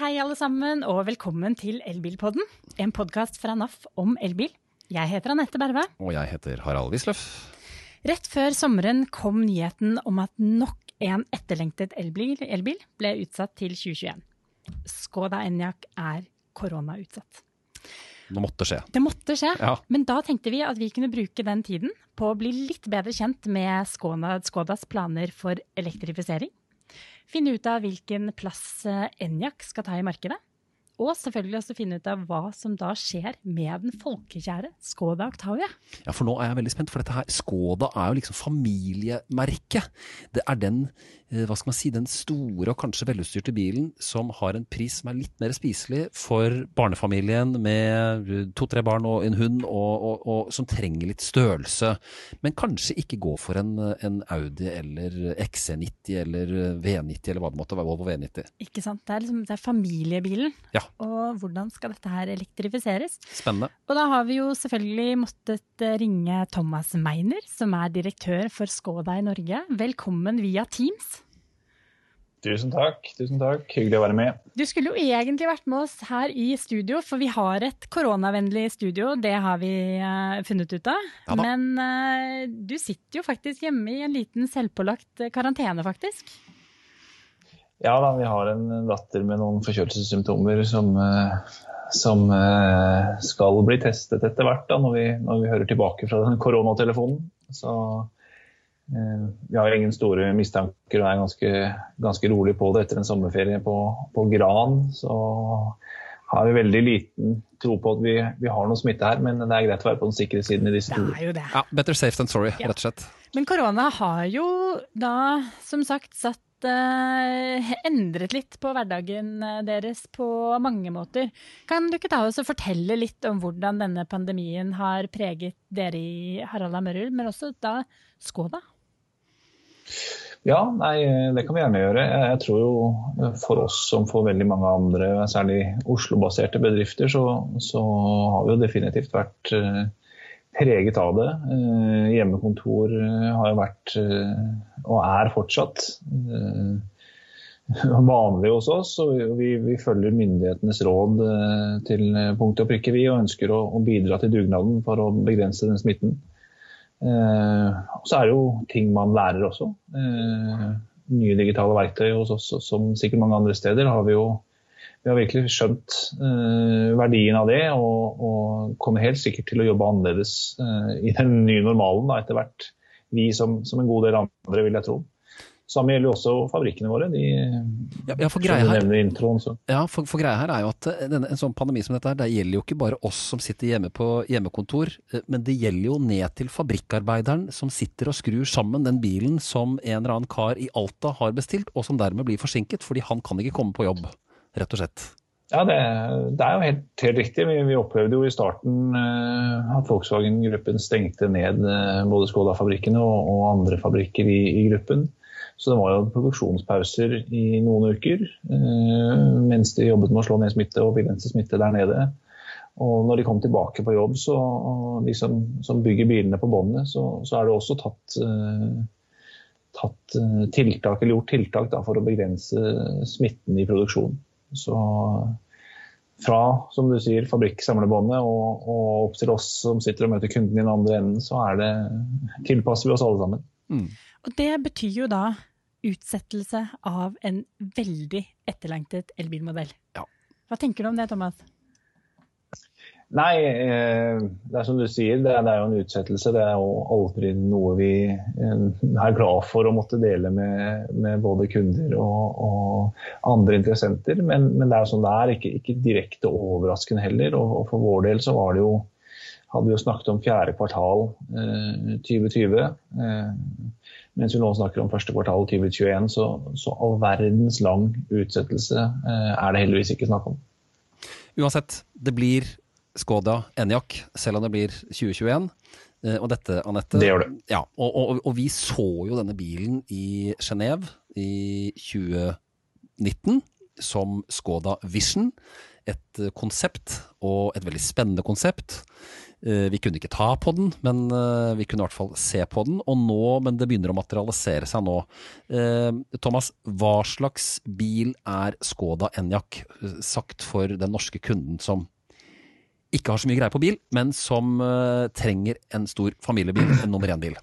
hei alle sammen, og velkommen til Elbilpodden. En podkast fra NAF om elbil. Jeg heter Anette Berve. Og jeg heter Harald Wisløff. Rett før sommeren kom nyheten om at nok en etterlengtet elbil, elbil ble utsatt til 2021. Skoda Enyaq er koronautsatt. Det måtte skje. Det måtte skje, Ja. men da tenkte vi at vi kunne bruke den tiden på å bli litt bedre kjent med Skoda, Skodas planer for elektrifisering. Finne ut av hvilken plass Enjak Enyaq skal ta i markedet. Og selvfølgelig også finne ut av hva som da skjer med den folkekjære Skoda Octavia. Ja, for nå er jeg veldig spent, for dette her, Skoda er jo liksom familiemerket. Det er den, eh, hva skal man si, den store og kanskje velutstyrte bilen som har en pris som er litt mer spiselig for barnefamilien med to-tre barn og en hund, og, og, og som trenger litt størrelse. Men kanskje ikke gå for en, en Audi eller XC90 eller V90 eller hva det måtte være, Volvo V90. Ikke sant? Det er, liksom, det er familiebilen. Ja. Og hvordan skal dette her elektrifiseres? Spennende. Og da har vi jo selvfølgelig måttet eh, ringe Thomas Meiner, som er direktør for Skoda i Norge. Velkommen via Teams. Tusen takk. tusen takk. Hyggelig å være med. Du skulle jo egentlig vært med oss her i studio, for vi har et koronavennlig studio. Det har vi uh, funnet ut av. Ja. Men uh, du sitter jo faktisk hjemme i en liten selvpålagt karantene, faktisk. Ja da, vi har en datter med noen forkjølelsessymptomer som, uh, som skal bli testet etter hvert da, når vi, når vi hører tilbake fra den koronatelefonen. Så vi har ingen store mistanker og er ganske, ganske rolig på det etter en sommerferie på, på Gran. Så har vi veldig liten tro på at vi, vi har noe smitte her, men det er greit å være på den sikre siden i disse Det er jo det. Ja, Better safe than sorry, Ja. rett og slett. Men korona har jo da som sagt satt eh, endret litt på hverdagen eh, deres på mange måter. Kan du ikke ta oss og fortelle litt om hvordan denne pandemien har preget dere i Harald Mørrud, men også da Skoda? Ja, nei, det kan vi gjerne gjøre. Jeg tror jo for oss som for veldig mange andre, særlig Oslo-baserte bedrifter, så, så har vi jo definitivt vært eh, preget av det. Eh, Hjemmekontor eh, har jo vært, og er fortsatt, vanlig hos oss. Og vi, vi, følger myndighetenes råd til punkt og prikke, vi, og ønsker å, å bidra til dugnaden for å begrense den smitten. Eh, og så er det jo ting man lærer også. Eh, nye digitale verktøy hos oss, som sikkert mange andre steder, har vi jo vi har virkelig skjønt eh, verdien av det, og, og kommer helt sikkert til å jobbe annerledes eh, i den nye normalen da, etter hvert. Vi som, som en god del andre, vil jeg tro. Samme gjelder jo også fabrikkene våre. De, Ja, for greia her, introen. Ja, for, for greia her er jo at eh, denne, en sånn pandemi som dette her, det gjelder jo ikke bare oss som sitter hjemme på hjemmekontor, eh, men det gjelder jo ned til fabrikkarbeideren som sitter og skrur sammen den bilen som en eller annen kar i Alta har bestilt, og som dermed blir forsinket fordi han kan ikke komme på jobb, rett og slett. Ja, det, det er jo helt, helt riktig. Vi, vi opplevde jo i starten eh, at Volkswagen-gruppen stengte ned eh, både Skoda-fabrikkene og, og andre fabrikker i, i gruppen. Så det var jo produksjonspauser i noen uker eh, mens de jobbet med å slå ned smitte og begrense smitte der nede. Og når de kom tilbake på jobb, så, de som, som bygger bilene på båndet, så, så er det også tatt, eh, tatt eh, tiltak, eller gjort tiltak da, for å begrense smitten i produksjonen. Så fra som du sier, fabrikksamlebåndet og, og opp til oss som sitter og møter kunden i den andre enden, så det, tilpasser vi oss alle sammen. Og det betyr jo da utsettelse av en veldig etterlengtet elbilmodell. Ja. Hva tenker du om det, Thomas? Nei, eh, det er som du sier, det er, jo en utsettelse. Det er jo aldri noe vi eh, er glad for å måtte dele med, med både kunder og, og andre interessenter. Men, men det er jo sånn det er, ikke, ikke direkte overraskende heller. Og, og for vår del så var det jo hadde vi jo snakket om fjerde kvartal eh, 2020. Eh, mens vi nå snakker om første kvartal 2021, så, så all verdens lang utsettelse eh, er det heldigvis ikke snakk om. Uansett, det blir Skoda Enyaq, selv om det blir 2021. Eh, Og dette, Anette Det gjør det. Ja, og, og, og vi så jo denne bilen i Genéve i 2019 som Skoda Vision. Et eh, konsept, og et veldig spennende konsept. Eh, vi kunne ikke ta på den, men eh, vi kunne i hvert fall se på den. Og nå, men det begynner å materialisere seg nå. Eh, Thomas, hva slags bil er Skoda Enyaq, sagt for den norske kunden som ikke har så mye greie på bil, men som trenger en stor familiebil, en nummer én-bil?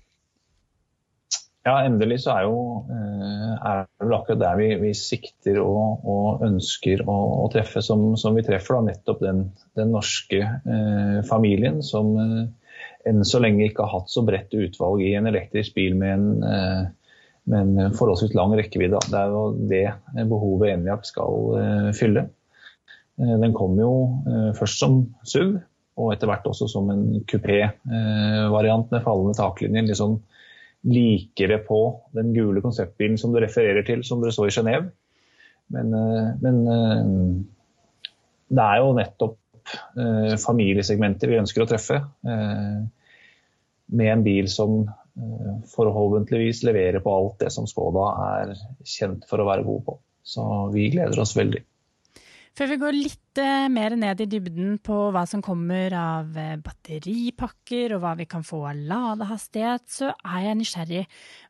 Ja, endelig så er, jo, eh, er vel akkurat der vi, vi sikter og, og ønsker å, å, treffe, som, som, vi treffer. da, Nettopp den, den norske eh, familien som eh, enn så lenge ikke har hatt så bredt utvalg i en elektrisk bil med en, eh, med en forholdsvis lang rekkevidde. Det er jo det behovet Enjak skal eh, fylle. Eh, den kom jo først som SUV, og etter hvert også som en kupé-variant med fallende taklinjer. Litt sånn likere på den gule konseptbilen som du refererer til, som dere så i Genéve. Men, eh, men, eh, det er jo nettopp familiesegmenter vi ønsker å treffe. Med en bil som forhåpentligvis leverer på alt det som Skoda er kjent for å være god på. Så vi gleder oss veldig. Før vi går litt eh, mer ned i dybden på hva som kommer av eh, batteripakker og hva vi kan få av ladehastighet, så er jeg nysgjerrig.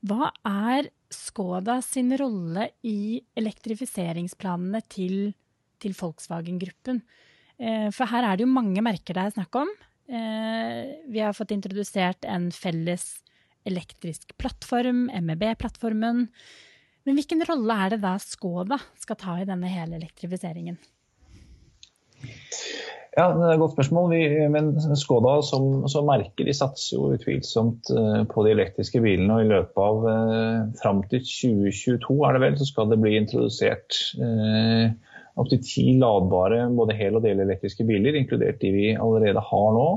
Hva er Skoda sin rolle i elektrifiseringsplanene til, til Volkswagen-gruppen? Eh, for her er det jo mange merker det er snakk om. Vi har fått introdusert en felles elektrisk plattform, MEB-plattformen. Men hvilken rolle er det da Skoda skal ta i denne hele elektrifiseringen? Ja, det er et godt spørsmål. Vi, men Skoda som, som, merker de satser jo utvilsomt uh, på de elektriske bilene. og I løpet av uh, fram til 2022 er det vel, så skal det bli introdusert eh, opptil ti ladbare både hel- og delelektriske biler, inkludert de vi allerede har nå.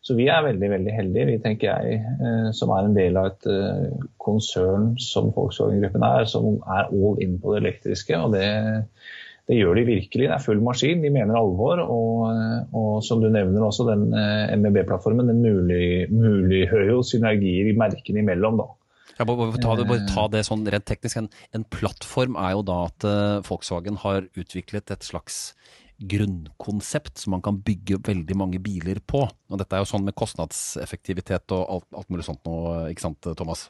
Så vi er veldig veldig heldige, vi tenker jeg, eh, som er en del av et eh, konsern som Volkswagen-gruppen er, som er all in på det elektriske. og det, det gjør de virkelig. Det er full maskin, de mener alvor. Og, og som du nevner også, den eh, MEB-plattformen den mulig, muliggjør jo synergier i merkene imellom. da. Ja, bare, ta det, bare ta det sånn rent teknisk. En, en, plattform er jo da at Volkswagen har utviklet et slags grunnkonsept som man kan bygge veldig mange biler på. Og dette er jo sånn med kostnadseffektivitet og alt, alt mulig sånt nå, ikke sant Thomas?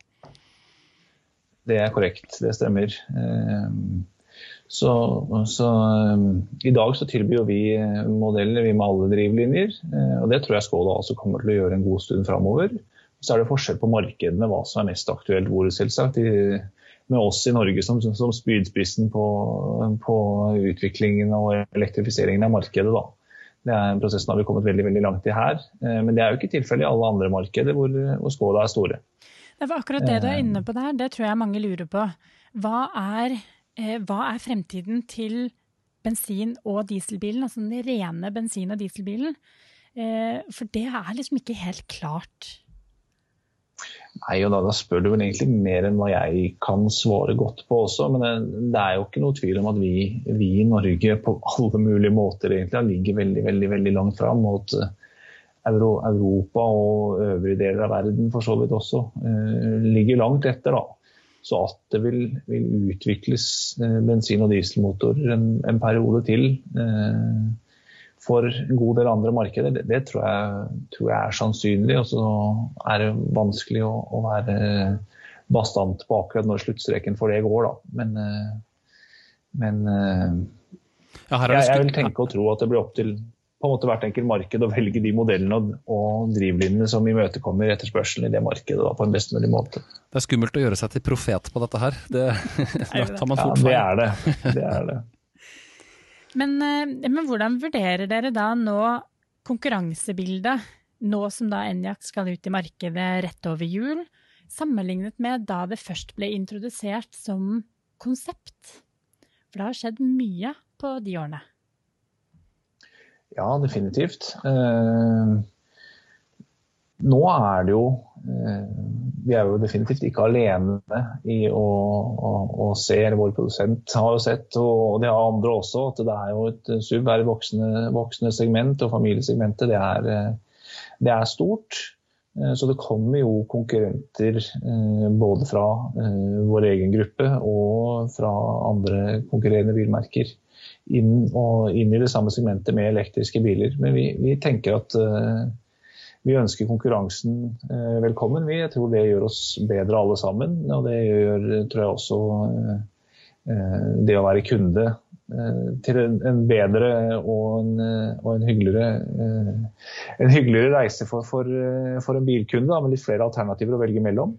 Det er korrekt, det stemmer. Ehm, så, så ehm, i dag så tilbyr vi eh, modeller vi med alle drivlinjer, eh, og det tror jeg Skoda også kommer til å gjøre en god stund framover. Så er det forskjell på markedene, hva som er mest aktuelt hvor, selvsagt. I, med oss i Norge som, som spydspissen på, på, utviklingen og elektrifiseringen av markedet. Da. Det er en prosess har vi kommet veldig, veldig langt i her. Eh, men det er jo ikke tilfellet i alle andre markeder hvor, hvor Skoda er store. Det var akkurat det du er inne på der, det tror jeg mange lurer på. Hva er, eh, hva er fremtiden til bensin- og dieselbilen, altså den rene bensin- og dieselbilen? Eh, for det er liksom ikke helt klart Nei, og da, da, spør du vel egentlig mer enn hva jeg kan svare godt på også. Men det, det er jo ikke noe tvil om at vi, vi, i Norge på alle mulige måter egentlig ligger veldig, veldig, veldig langt fram mot eh, Euro, Europa og øvrige deler av verden for så vidt også. Eh, ligger langt etter, da. Så at det vil, vil utvikles eh, bensin- og dieselmotorer en, en periode til. Eh, for en god del andre markeder, det, det tror, jeg, tror, jeg, er sannsynlig. Og så er det vanskelig å, å, være bastant på akkurat når sluttstreken for det går, da. Men, eh, men eh, ja, jeg, jeg, vil tenke og tro at det blir opp til på en måte hvert enkelt marked å velge de modellene og, og drivlinjene som imøtekommer etterspørselen i det markedet da, på en best mulig måte. Det er skummelt å gjøre seg til profet på dette her. Det, da tar man fort feil. Ja, det er det. det, er det. Men, eh, men, hvordan vurderer dere da nå konkurransebildet, nå som da Enjak skal ut i markedet rett over jul, sammenlignet med da det først ble introdusert som konsept? For det har skjedd mye på de årene. Ja, definitivt. Eh, nå er det jo eh, Vi er jo definitivt ikke alene i å, å, å se, eller vår produsent har jo sett, og det har andre også, at det er jo et sub er et voksende, voksende segment, og familiesegmentet det er, eh, det er stort. Eh, så det kommer jo konkurrenter både fra vår egen gruppe og fra andre konkurrerende bilmerker inn, inn i det samme segmentet med elektriske biler. Men vi, vi tenker at vi ønsker konkurransen eh, velkommen. Vi. Jeg tror det gjør oss bedre alle sammen. Og det gjør tror jeg også eh, det å være kunde eh, til en, bedre og en, og en, hyggeligere, en hyggeligere, reise for, for, for en bilkunde, da, med litt flere alternativer å velge mellom.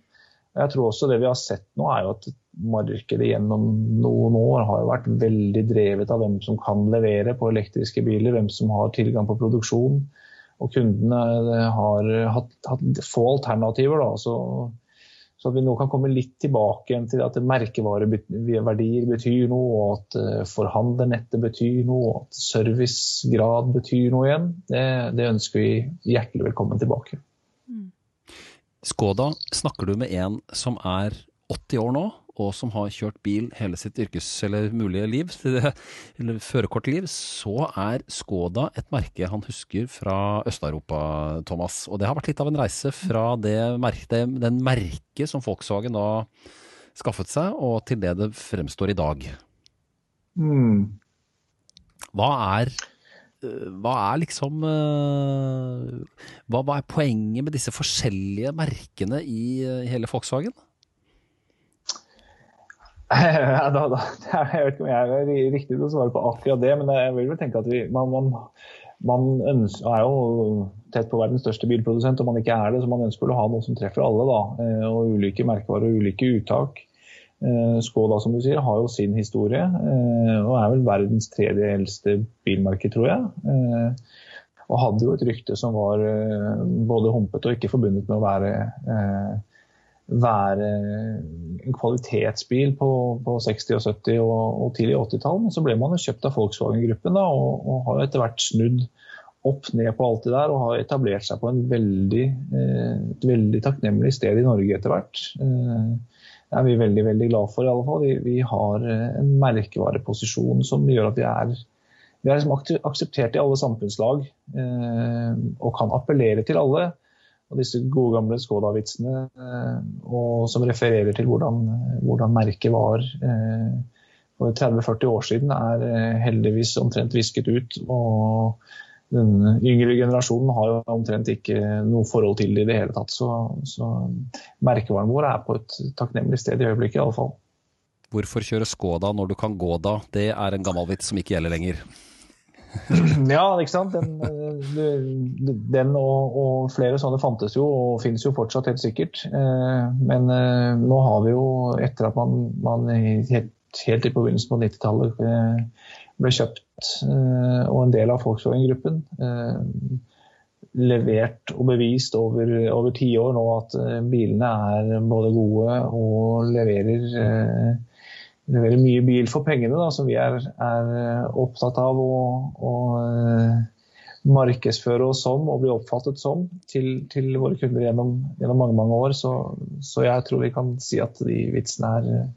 Jeg tror også Det vi har sett nå, er jo at markedet gjennom noen år har vært veldig drevet av hvem som kan levere på elektriske biler, hvem som har tilgang på produksjon. Og kundene eh, har hatt, hatt få alternativer. Da, så, så, at vi nå kan komme litt tilbake igjen til at merkevareverdier betyr noe, og at eh, forhandlernettet betyr noe, og at servicegrad betyr noe igjen, det, det ønsker vi hjertelig velkommen tilbake. Mm. Skoda snakker du med en som er 80 år nå, og som har kjørt bil hele sitt yrkes- eller mulige liv, eller førerkortliv, så er Skoda et merke han husker fra Øst-Europa, Thomas. Og det har vært litt av en reise fra det merke, den merket som Volkswagen da skaffet seg, og til det det fremstår i dag. Mm. Hva er hva er liksom hva, hva, er poenget med disse forskjellige merkene i hele Volkswagen? Da, da, jeg vet ikke om jeg er riktig til å svare på akkurat det, men jeg vil vel tenke at vi, man, man, man ønsker, er jo tett på verdens største bilprodusent, og man ikke er det, så man ønsker å ha noe som treffer alle. Da, eh, og Ulike merkevarer og ulike uttak. Eh, Skoda som du sier, har jo sin historie, eh, og er vel verdens tredje eldste bilmerke, tror jeg. Og hadde jo et rykte som var både humpete og ikke forbundet med å være være en kvalitetsbil på, på 60-, og 70- og, og tidlig 80-tall. Men så ble man jo kjøpt av Volkswagen-gruppen og, og, har etter hvert snudd opp ned på alt det der og har etablert seg på veldig, eh, et veldig takknemlig sted i Norge etter hvert. Eh, det er vi veldig veldig glad for. i alle fall. Vi, vi har eh, en merkevareposisjon som gjør at vi er, vi er liksom akseptert i alle samfunnslag og kan appellere til alle og disse gode gamle Skoda-vitsene og som refererer til hvordan, hvordan merket var eh, for 30-40 år siden, er eh, heldigvis omtrent visket ut. og den yngre generasjonen har jo omtrent ikke noe forhold til det i det hele tatt. Så, så merkevaren vår er på et takknemlig sted i øyeblikket i alle fall. Hvorfor kjøre Skoda når du kan gå da? Det er en gammel vits som ikke gjelder lenger. Ja, ikke sant. Den, eh, den og, og, flere sånne fantes jo, og finnes jo fortsatt, helt sikkert. Eh, men eh, nå har vi jo, etter at man, man helt, i begynnelsen på 90-tallet ble kjøpt, og en del av Volkswagen-gruppen, levert og bevist over, over år nå at bilene er både gode og leverer leverer mye bil for pengene, da, som vi er, er eh, opptatt av å, å uh, markedsføre oss som og bli oppfattet som til, til våre kunder gjennom, gjennom, mange mange år. Så, så, jeg tror vi kan si at de vitsene er,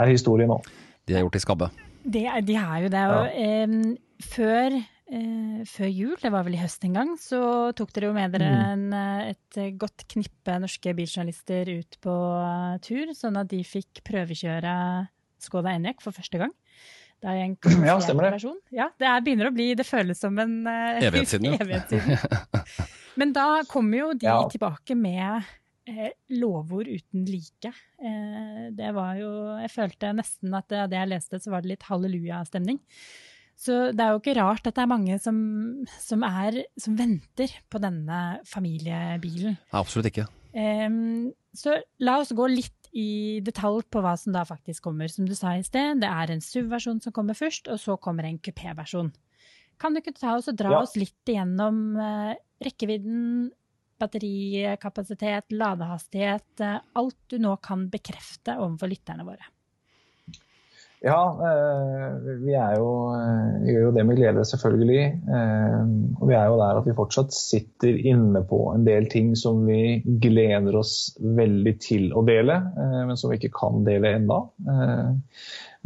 er historie nå. De er gjort i skabbe? De, de er jo det. Og, ja. eh, før, eh, før, jul, det var vel i høst en gang, så tok dere jo med dere mm. en, eh, et godt knippe norske biljournalister ut på tur, sånn at de fikk prøvekjøre Skoda Enyaq for første gang. Det er en ja, stemmer det. Versjon. Ja, det er, begynner å bli Det føles som en uh, evighet siden. Men da kommer jo de ja. tilbake med eh, lovord uten like. Eh, det var jo Jeg følte nesten at det, det jeg leste, så var det litt hallelujastemning. Så det er jo ikke rart at det er mange som, som, er, som venter på denne familiebilen. Absolutt ikke. Um, så la oss gå litt i detalj på hva som da faktisk kommer. Som du sa i sted, det er en SUV-versjon som kommer først, og så kommer en kupé-versjon. Kan du ikke ta oss og dra ja. oss litt igjennom uh, rekkevidden, batterikapasitet, ladehastighet, uh, alt du nå kan bekrefte overfor lytterne våre? Ja, eh, vi, jo, eh, gjør jo det med glede, selvfølgelig. Eh, og vi er jo der at vi fortsatt sitter inne på en del ting som vi gleder oss veldig til å dele, men som vi ikke kan dele ennå.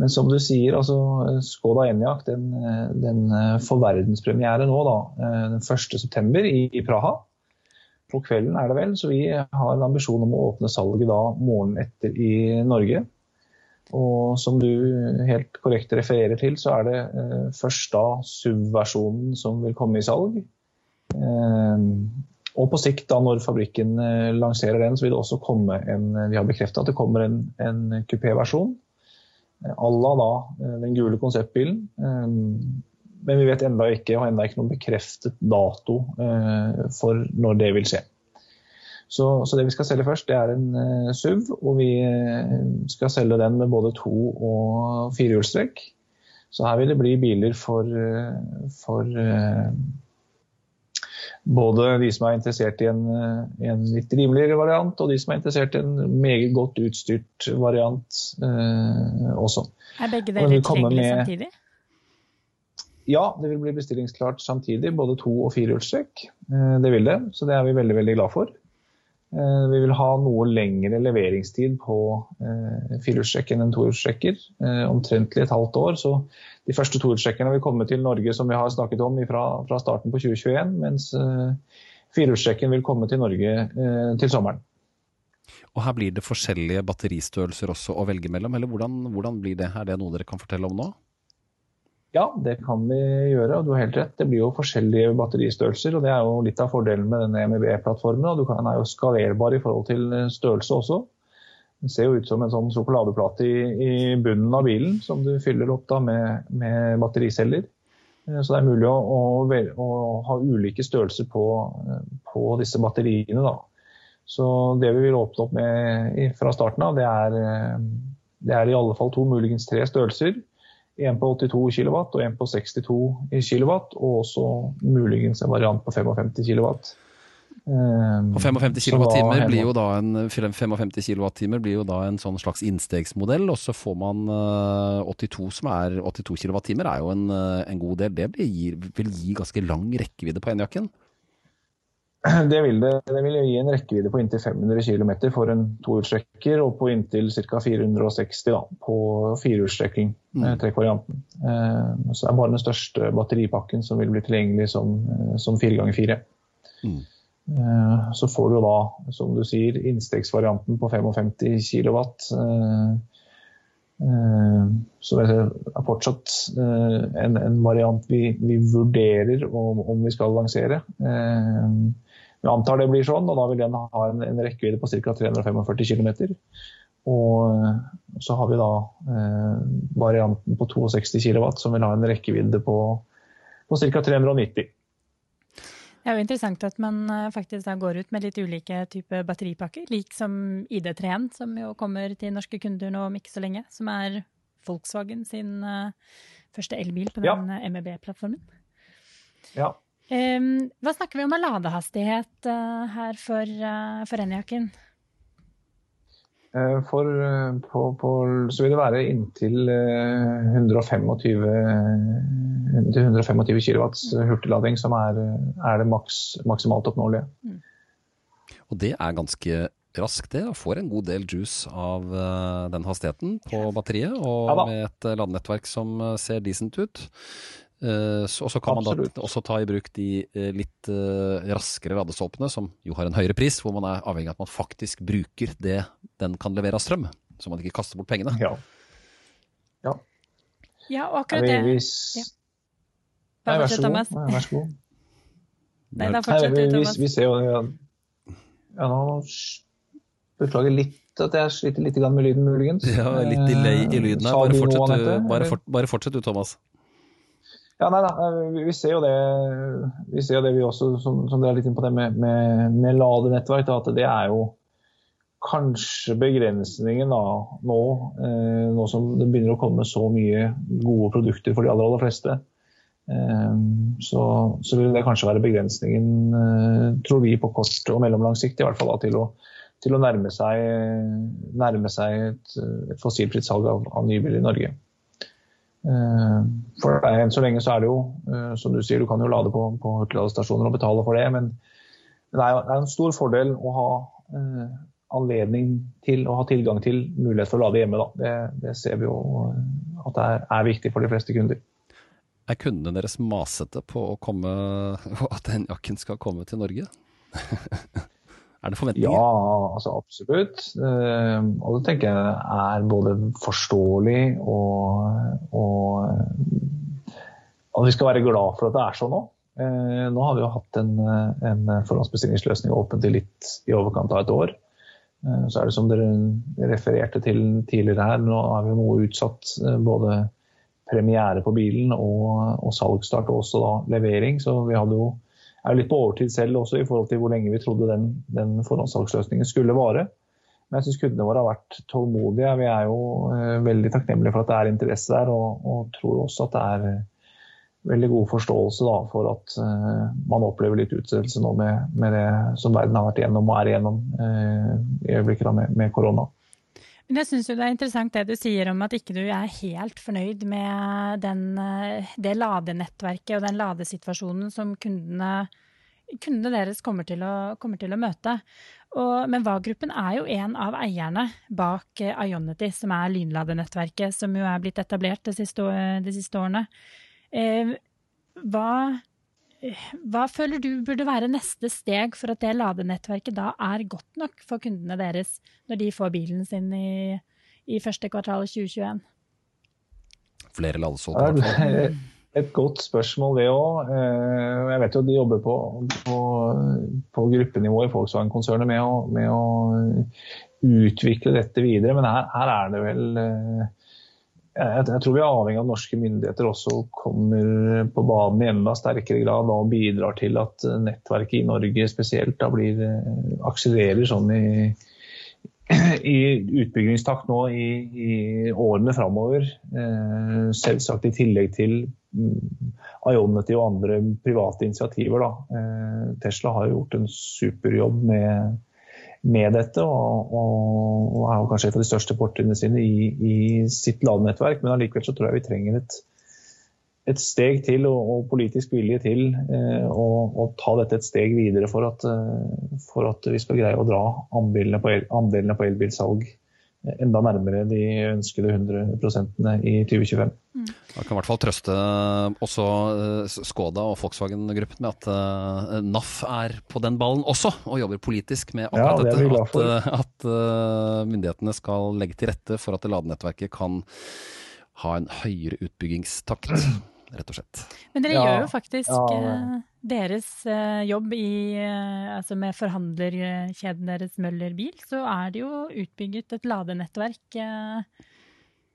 Men som du sier, altså Skoda Enyaq den, den får verdenspremiere nå, da, den 1.9. I, i Praha. På kvelden er det vel, så vi har en ambisjon om å åpne salget da morgenen etter i Norge. Og som du helt korrekt refererer til, så er det eh, først da SUV-versjonen som vil komme i salg. Eh, og på sikt, da når fabrikken lanserer den, så vil det også komme en Vi har bekreftet at det kommer en, en kupéversjon à la da den gule konseptbilen. Men vi vet enda ikke, og enda ikke noen bekreftet dato for når det vil skje. Så, så, det vi skal selge først, det er en uh, SUV, og vi uh, skal selge den med både to- og firehjulstrekk. Så her vil det bli biler for, uh, for både de som er interessert i en, en, litt rimeligere variant, og de som er interessert i en meget godt utstyrt variant også. Er begge dere tilgjengelige samtidig? Ja, det vil bli bestillingsklart samtidig, både to- og firehjulstrekk. Det vil det, så det er vi veldig, veldig glad for. Eh, vi vil ha noe lengre leveringstid på eh, firehjulstrekken enn tohjulstrekker. Eh, omtrentlig et halvt år. Så de første tohjulstrekkerne vil komme til Norge som vi har snakket om fra, fra starten på 2021. Mens firehjulstrekken vil komme til Norge til sommeren. Og her blir det forskjellige batteristørrelser også å velge mellom, eller hvordan, hvordan blir det? Er det noe dere kan fortelle om nå? Ja, det kan vi gjøre, og du har helt rett. Det blir jo forskjellige batteristørrelser. og Det er jo litt av fordelen med denne MEB-plattformen. og Den er jo skalerbar i forhold til størrelse også. Den ser jo ut som en sånn sjokoladeplate i, i bunnen av bilen som du fyller opp da med, med battericeller. Så det er mulig å, å, å ha ulike størrelser på, på, disse batteriene. da. Så det vi vil åpne opp med fra starten av, det er, det er i alle fall to, muligens tre størrelser. En på 82 kW og en på 62 kW, og også muligens en variant på 55 kW. Og 55 kWh blir jo da en 55 kWt blir jo da en sånn slags innstegsmodell, og så får man 82 som er 82 kWh, er jo en, en god del. Det blir, vil gi ganske lang rekkevidde på enjakken? Det vil det. Det vil gi en rekkevidde på inntil 500 km for en tohjulstrekker, og på inntil ca. 460 da, på firehjulstrekking, mm. Eh, trekkvarianten. Eh, så det er bare den største batteripakken som vil bli tilgjengelig som, eh, som 4x4. Mm. Så får du da, som du sier, innstegsvarianten på 55 kW. Så det er fortsatt en, en variant vi, vi vurderer om, om, vi skal lansere. Vi antar det blir sånn, og da vil den ha en, en rekkevidde på ca. 345 km. Og eh, så har vi da eh, varianten på 62 kW som vil ha en rekkevidde på, på ca. 390 det er jo interessant at man eh, faktisk da går ut med litt ulike typer batteripakker, lik som ID3-en, som jo kommer til norske kunder nå om ikke så lenge. Som er Volkswagen sin uh, første elbil på den ja. MEB-plattformen. Ja. Um, hva snakker vi om av ladehastighet uh, her for, uh, for Enjakken? Uh, for, på, på, så vil det være inntil 125, 125 kW hurtiglading som er, er det maks, maksimalt oppnåelige. Mm. Og det er ganske raskt, det. Får en god del juice av den hastigheten på batteriet. Og ja, med et ladenettverk som ser decent ut. Uh, og så kan Absolutt. man da også ta i bruk de uh, litt uh, raskere ladestolpene, som jo har en høyere pris, hvor man er avhengig av at man faktisk bruker det den kan levere av strøm. Så man ikke kaster bort pengene. Ja, ja. ja og akkurat det hvis... ja. Nei, vær så god. Nei, vær så god. Nei, da fortsetter du, Thomas. Vi, vi ser jo ja, ja, nå Beklager litt at jeg sliter litt med lyden, muligens. Ja, litt delay i lyden her. Bare fortsett, du, bare, for, bare fortsett du, Thomas. Ja, nei nei, vi ser jo det vi ser jo det vi også, som, som dere er litt inn på det med, med, med ladenettverk, da, at det er jo kanskje begrensningen da, nå, eh, nå som det begynner å komme så mye gode produkter for de aller, aller fleste. Eh, så, så, vil det kanskje være begrensningen, eh, tror vi, på kort og mellomlang sikt i hvert fall, da, til, å, til å, nærme seg, nærme seg et, et fossilfritt salg av, av nybiler i Norge. Eh, for enn så lenge så er det jo, eh, som du sier, du kan jo lade på, på hurtigladestasjoner og betale for det, men det er det er en stor fordel å ha eh, anledning til å ha tilgang til mulighet for å lade hjemme. Det, det, ser vi jo at det er, er, viktig for de fleste kunder. Er kundene deres masete på å komme, at den jakken skal komme til Norge? Er det forventninger? Ja, altså absolutt. Uh, og det tenker jeg er både forståelig og, og at vi skal være glad for at det er sånn nå. Eh, nå har vi jo hatt en, en forhåndsbestillingsløsning åpent i litt i overkant av et år. Eh, så er det som dere refererte til tidligere her, nå er vi noe utsatt eh, både premiere på bilen og, og salgsstart og også da levering. Så vi hadde jo er litt på overtid selv også i forhold til hvor lenge vi trodde den, den forhåndssalgsløsningen skulle vare. Men jeg syns kundene våre har vært tålmodige. Vi er jo eh, veldig takknemlige for at det er interesse der, og, og tror også at det er veldig god forståelse da, for at eh, man opplever litt utsettelse nå med, med, det som verden har vært igjennom og er igjennom uh, i øyeblikket da, med, med, korona. Jeg syns det er interessant det du sier om at ikke du er helt fornøyd med den, uh, det ladenettverket og den ladesituasjonen som kundene, kundene deres kommer til å, kommer til å møte. Og, men VA-gruppen er jo en av eierne bak Ionity, som er lynladenettverket som jo er blitt etablert de siste, de siste årene. Eh, hva, hva føler du burde være neste steg for at det ladenettverket da er godt nok for kundene deres når de får bilen sin i, i første kvartal 2021? Flere ladesolgte, Et godt spørsmål, det òg. Eh, jeg vet jo at de jobber på, på, på gruppenivå i Volkswagen-konsernet med, med, å utvikle dette videre. Men her, her er det vel eh, jeg, jeg, tror vi er avhengig av at norske myndigheter også kommer på banen i enda sterkere grad og bidrar til at nettverket i Norge spesielt da blir, eh, akselererer sånn i, i utbyggingstakt nå i, i årene framover. Eh, selvsagt i tillegg til mm, Ionity og andre private initiativer. Eh, Tesla har gjort en superjobb med med dette, og, og, og er kanskje et av de største fortrinnene sine i, i, sitt ladenettverk. Men allikevel så tror jeg vi trenger et, et steg til og, og politisk vilje til eh, å, ta dette et steg videre for at, eh, for at vi skal greie å dra andelene på, el, andelene på elbilsalg enda nærmere de ønskede 100% i 2025. Mm. Jeg kan i hvert fall trøste også eh, Skoda og Volkswagen-gruppen med at uh, NAF er på den ballen også, og jobber politisk med akkurat ja, det dette. At, at myndighetene skal legge til rette for at ladenettverket kan ha en høyere utbyggingstakt, rett og slett. Men dere ja, gjør jo faktisk ja, deres uh, jobb i, uh, altså med forhandlerkjeden deres Møller Bil, så er det jo utbygget et ladenettverk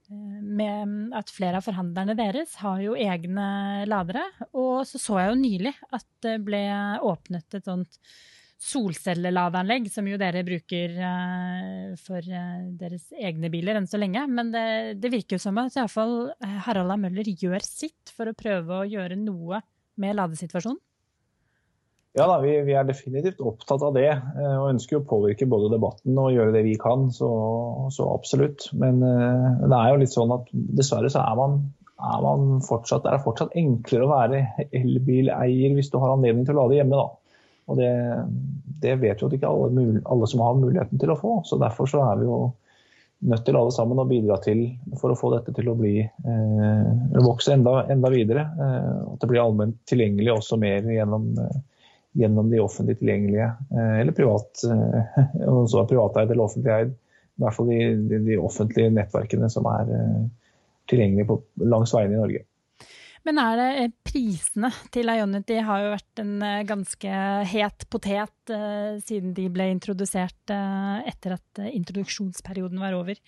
med at flere av forhandlerne deres har jo egne ladere. Og så så jeg jo nylig at det ble åpnet et sånt solcelleladeanlegg, som jo dere bruker for deres egne biler enn så lenge. Men det, det virker jo som at iallfall Harald A. Møller gjør sitt for å prøve å gjøre noe med ladesituasjonen. Ja, da, vi, vi, er definitivt opptatt av det, eh, og ønsker å påvirke både debatten og gjøre det vi kan. Så, så absolutt. Men det er jo litt sånn at dessverre så er man, er man fortsatt, det fortsatt enklere å være elbileier hvis du har anledning til å lade hjemme. da. Og det, det vet jo ikke alle, alle, som har muligheten til å få. så Derfor så er vi jo nødt til alle sammen å bidra til for å få dette til å bli eh, vokse enda, enda videre. Eh, at det blir allment tilgjengelig også mer gjennom eh, gjennom de offentlig tilgjengelige, eh, eller privat, eh, er privateid eller offentlig eid. I hvert fall de, de, de offentlige nettverkene som er eh, tilgjengelige på, langs veiene i Norge. Men er det prisene til Ionity har jo vært en ganske het potet uh, siden de ble introdusert etter at introduksjonsperioden var over.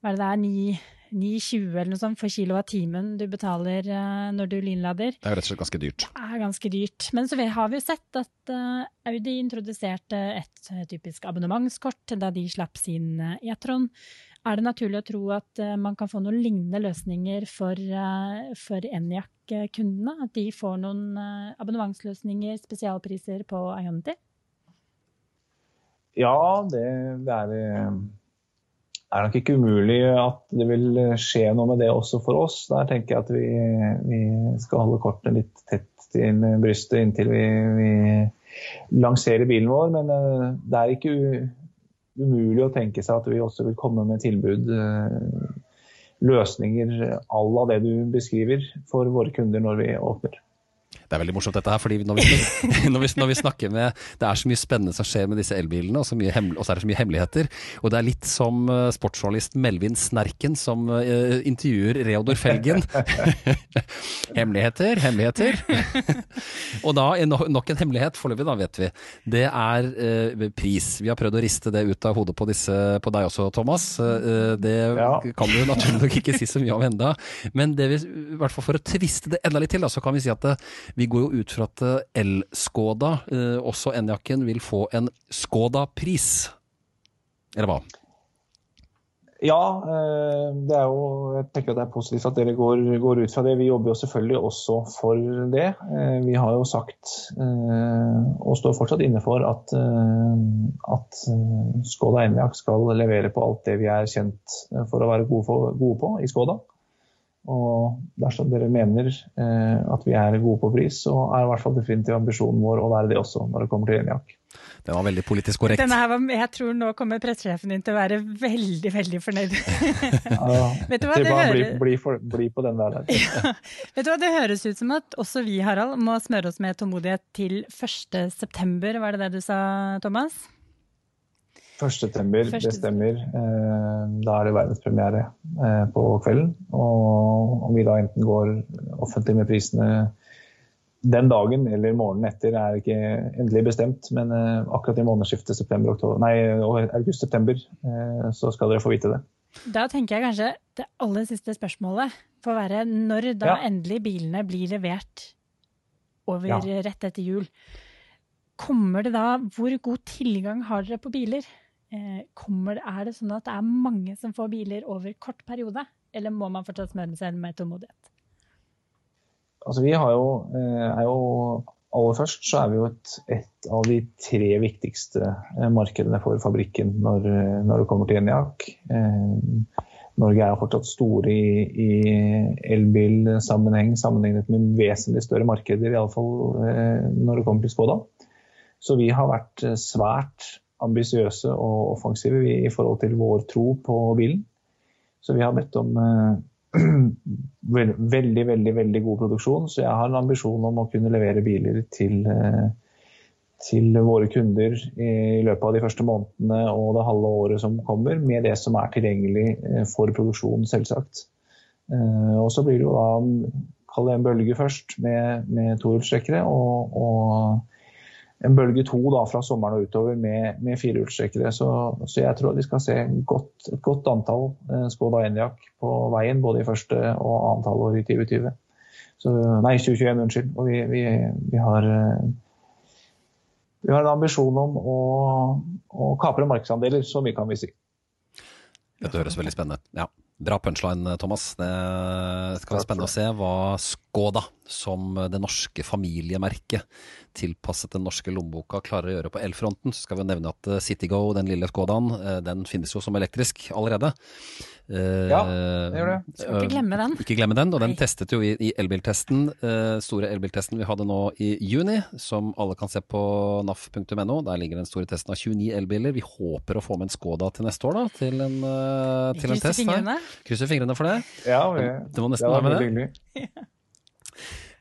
Hva er det det er, 9,20 eller noe sånt for kilowattimen du betaler når du lynlader. Det er rett og slett ganske dyrt. Det er ganske dyrt. Men så har vi jo sett at Audi introduserte et typisk abonnementskort da de slapp sin e-tron. Er det naturlig å tro at man kan få noen lignende løsninger for, for Enjac-kundene? At de får noen abonnementsløsninger, spesialpriser på Ionity? Ja, det, det er er nok ikke umulig at det vil skje noe med det også for oss. Der tenker jeg at vi, vi skal holde kortene litt tett til brystet inntil vi, vi lanserer bilen vår. Men eh, det er ikke umulig å tenke seg at vi også vil komme med tilbud, eh, løsninger à la det du beskriver, for våre kunder når vi åpner. Det er veldig morsomt dette her, fordi når vi, når, vi, når vi, snakker med Det er så mye spennende som skjer med disse elbilene, og så, og så er det så mye hemmeligheter. Og det er litt som uh, sportsjournalist Melvin Snerken som uh, intervjuer Reodor Felgen. hemmeligheter, hemmeligheter. og da, nok en hemmelighet, foreløpig da, vet vi. Det er uh, pris. Vi har prøvd å riste det ut av hodet på, disse, på deg også, Thomas. det ja. kan du naturlig nok ikke si så mye om enda. Men det vi, i hvert fall for å tviste det enda litt til, da, så kan vi si at vi går jo ut fra at El-Skoda, eh, også Enyaqen, vil få en Skoda-pris. Eller hva? Ja, eh, det er jo, jeg tenker at det er positivt at dere går, går, ut fra det. Vi jobber jo selvfølgelig også for det. Eh, vi har jo sagt, og står fortsatt inne for, at, at Skoda Enyaq skal levere på alt det vi er kjent for å være gode, for, gode på i Skoda. Og dersom dere mener eh, at vi er gode på pris, så er i hvert fall definitivt ambisjonen vår å være det også når det kommer til ENIAK. Det var veldig politisk korrekt. Var, jeg tror nå kommer pressesjefen din til å være veldig, veldig fornøyd. ja, Vet du hva, det bare bli, bli, for, bli, på den der. ja. Vet du hva, Det høres ut som at også vi Harald, må smøre oss med tålmodighet til 1.9., var det det du sa, Thomas? 1.9., det stemmer. Eh, da er det verdenspremiere eh, på kvelden. Og om vi da enten går offentlig med prisene den dagen eller morgenen etter, er ikke endelig bestemt. Men eh, akkurat i månedsskiftet august-september så skal dere få vite det. Da tenker jeg kanskje det aller siste spørsmålet får være når da ja. endelig bilene blir levert over ja. rett etter jul. Kommer det da Hvor god tilgang har dere på biler? Eh, kommer, er det sånn at det er mange som får biler over kort periode, eller må man fortsatt smøre seg med tålmodighet? Altså, vi har jo, eh, er jo Aller først så er vi jo et, et av de tre viktigste eh, markedene for fabrikken når, når det kommer til Eniac. Norge er fortsatt store i, i elbilsammenheng sammenlignet med vesentlig større markeder, iallfall når det kommer til Skoda. Så vi har vært svært ambisiøse og offensive i forhold til vår tro på bilen. Så vi har bedt om eh, veldig, veldig, veldig god produksjon. Så jeg har en ambisjon om å kunne levere biler til, eh, til våre kunder i løpet av de første månedene og det halve året som kommer, med det som er tilgjengelig eh, for produksjon, selvsagt. Og så blir det jo da kall det en bølge først med, med tohjulstrekkere. Og, og en bølge to da, fra sommeren og utover med, med firehjulstrekkere. Så, så, jeg tror vi skal se godt, et godt antall eh, Skoda Enyaq på veien både i første og annet halvår i 2020. Så, nei, 2021, unnskyld. Og vi, vi, vi, har, eh, vi, har, en ambisjon om å, å kapre markedsandeler, så mye kan vi si. Dette høres veldig spennende Ja. Bra punchline, Thomas. Det skal være spennende å se hva Skoda, som det norske familiemerket tilpasset den norske lommeboka, klarer å gjøre på elfronten. Så skal vi nevne at eh, Citygo, den lille Skodaen, eh, den finnes jo som elektrisk allerede. Eh, ja, det gjør det. Skal ikke glemme den. Ikke glemme den, og den testet jo i, i elbiltesten, store elbiltesten vi hadde nå i juni, som alle kan se på naf.no. Der ligger den store testen av 29 elbiler. Vi håper å få med en Skoda til neste år, da, til en, til en test. Fingrene. Krysser fingrene for det. Ja, vi, det var nesten det.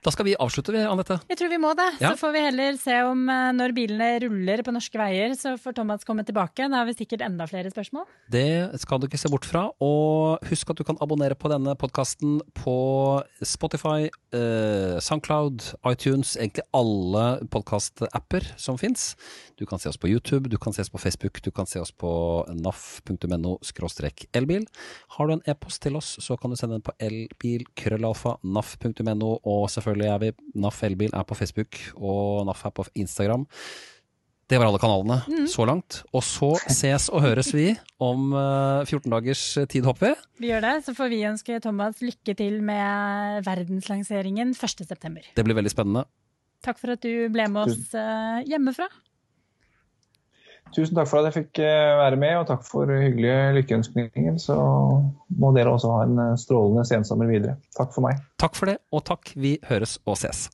Da skal vi avslutte, vi, Anette. Jeg tror vi må det. Ja. Så får vi heller se om eh, når bilene ruller på norske veier, så får Thomas komme tilbake. Da har vi sikkert enda flere spørsmål. Det skal du ikke se bort fra. Og husk at du kan abonnere på denne podkasten på Spotify, eh, Soundcloud, iTunes, egentlig alle podkast-apper som fins. Du kan se oss på YouTube, du kan se oss på Facebook, du kan se oss på naf.no elbil. Har du en e-post til oss, så kan du sende den på elbilkrøllalfa naf.no, og selvfølgelig er vi NAF elbil er på Facebook, og NAF er på Instagram. Det var alle kanalene mm. så langt. Og så ses og høres vi om uh, eh, 14 dagers tid, håper vi. Vi gjør det. Så får vi ønske Thomas lykke til med verdenslanseringen 1.9. Det blir veldig spennende. Takk for at du ble med oss uh, hjemmefra. Tusen takk for at jeg fikk eh, være med, og takk for hyggelige lykkeønskninger. Så må dere også ha en eh, strålende sensommer videre. Takk for meg. Takk for det, og takk. Vi høres og ses.